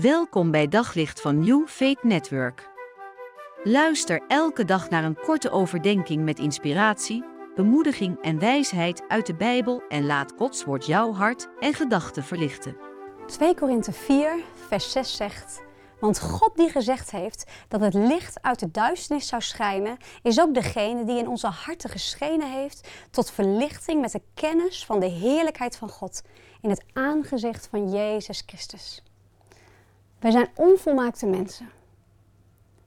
Welkom bij Daglicht van New Faith Network. Luister elke dag naar een korte overdenking met inspiratie, bemoediging en wijsheid uit de Bijbel en laat Gods woord jouw hart en gedachten verlichten. 2 Korinthe 4, vers 6 zegt: Want God die gezegd heeft dat het licht uit de duisternis zou schijnen, is ook degene die in onze harten geschenen heeft tot verlichting met de kennis van de heerlijkheid van God in het aangezicht van Jezus Christus. Wij zijn onvolmaakte mensen.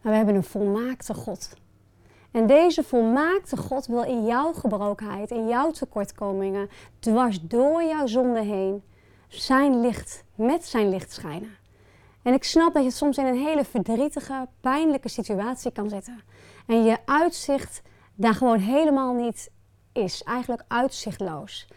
Maar we hebben een volmaakte God. En deze volmaakte God wil in jouw gebrokenheid, in jouw tekortkomingen, dwars door jouw zonde heen, zijn licht, met zijn licht schijnen. En ik snap dat je soms in een hele verdrietige, pijnlijke situatie kan zitten. En je uitzicht daar gewoon helemaal niet is. Eigenlijk uitzichtloos.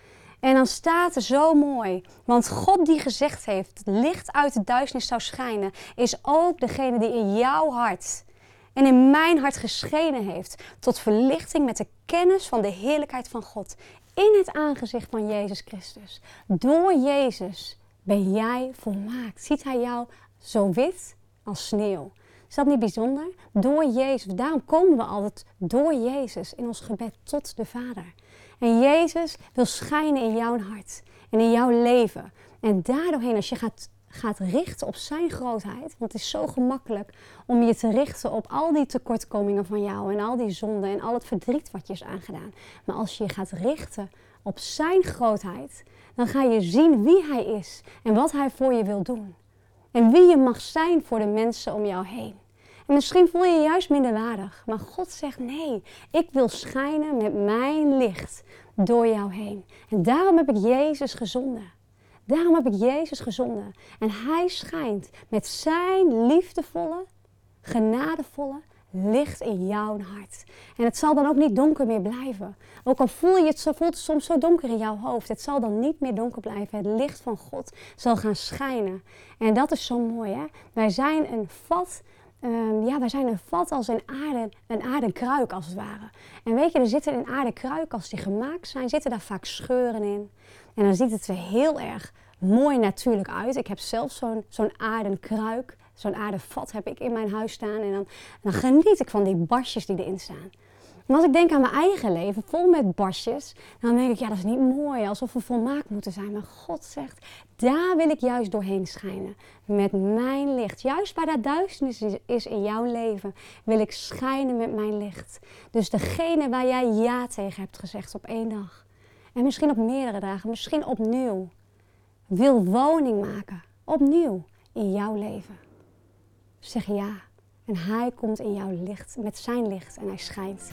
En dan staat er zo mooi, want God die gezegd heeft, het licht uit de duisternis zou schijnen, is ook degene die in jouw hart en in mijn hart geschenen heeft tot verlichting met de kennis van de heerlijkheid van God in het aangezicht van Jezus Christus. Door Jezus ben jij volmaakt. Ziet Hij jou zo wit als sneeuw. Is dat niet bijzonder? Door Jezus. Daarom komen we altijd door Jezus in ons gebed tot de Vader. En Jezus wil schijnen in jouw hart en in jouw leven. En daardoorheen, als je gaat, gaat richten op zijn grootheid, want het is zo gemakkelijk om je te richten op al die tekortkomingen van jou en al die zonden en al het verdriet wat je is aangedaan. Maar als je je gaat richten op zijn grootheid, dan ga je zien wie hij is en wat hij voor je wil doen. En wie je mag zijn voor de mensen om jou heen. En misschien voel je je juist minder waardig. Maar God zegt nee, ik wil schijnen met mijn licht door jou heen. En daarom heb ik Jezus gezonden. Daarom heb ik Jezus gezonden. En hij schijnt met zijn liefdevolle, genadevolle licht in jouw hart. En het zal dan ook niet donker meer blijven. Ook al voel je het, voelt het soms zo donker in jouw hoofd. Het zal dan niet meer donker blijven. Het licht van God zal gaan schijnen. En dat is zo mooi hè. Wij zijn een vat Um, ja, wij zijn een vat als een aarde, een aardekruik als het ware. En weet je, er zitten in aardekruik, als die gemaakt zijn, zitten daar vaak scheuren in. En dan ziet het er heel erg mooi natuurlijk uit. Ik heb zelf zo'n zo'n aardenkruik, zo'n aardevat heb ik in mijn huis staan. En dan, dan geniet ik van die barstjes die erin staan. En als ik denk aan mijn eigen leven, vol met barstjes, dan denk ik, ja, dat is niet mooi, alsof we volmaakt moeten zijn. Maar God zegt, daar wil ik juist doorheen schijnen. Met mijn licht. Juist waar dat duisternis is in jouw leven, wil ik schijnen met mijn licht. Dus degene waar jij ja tegen hebt gezegd op één dag. En misschien op meerdere dagen, misschien opnieuw. Wil woning maken, opnieuw, in jouw leven. Zeg ja. En hij komt in jouw licht, met zijn licht en hij schijnt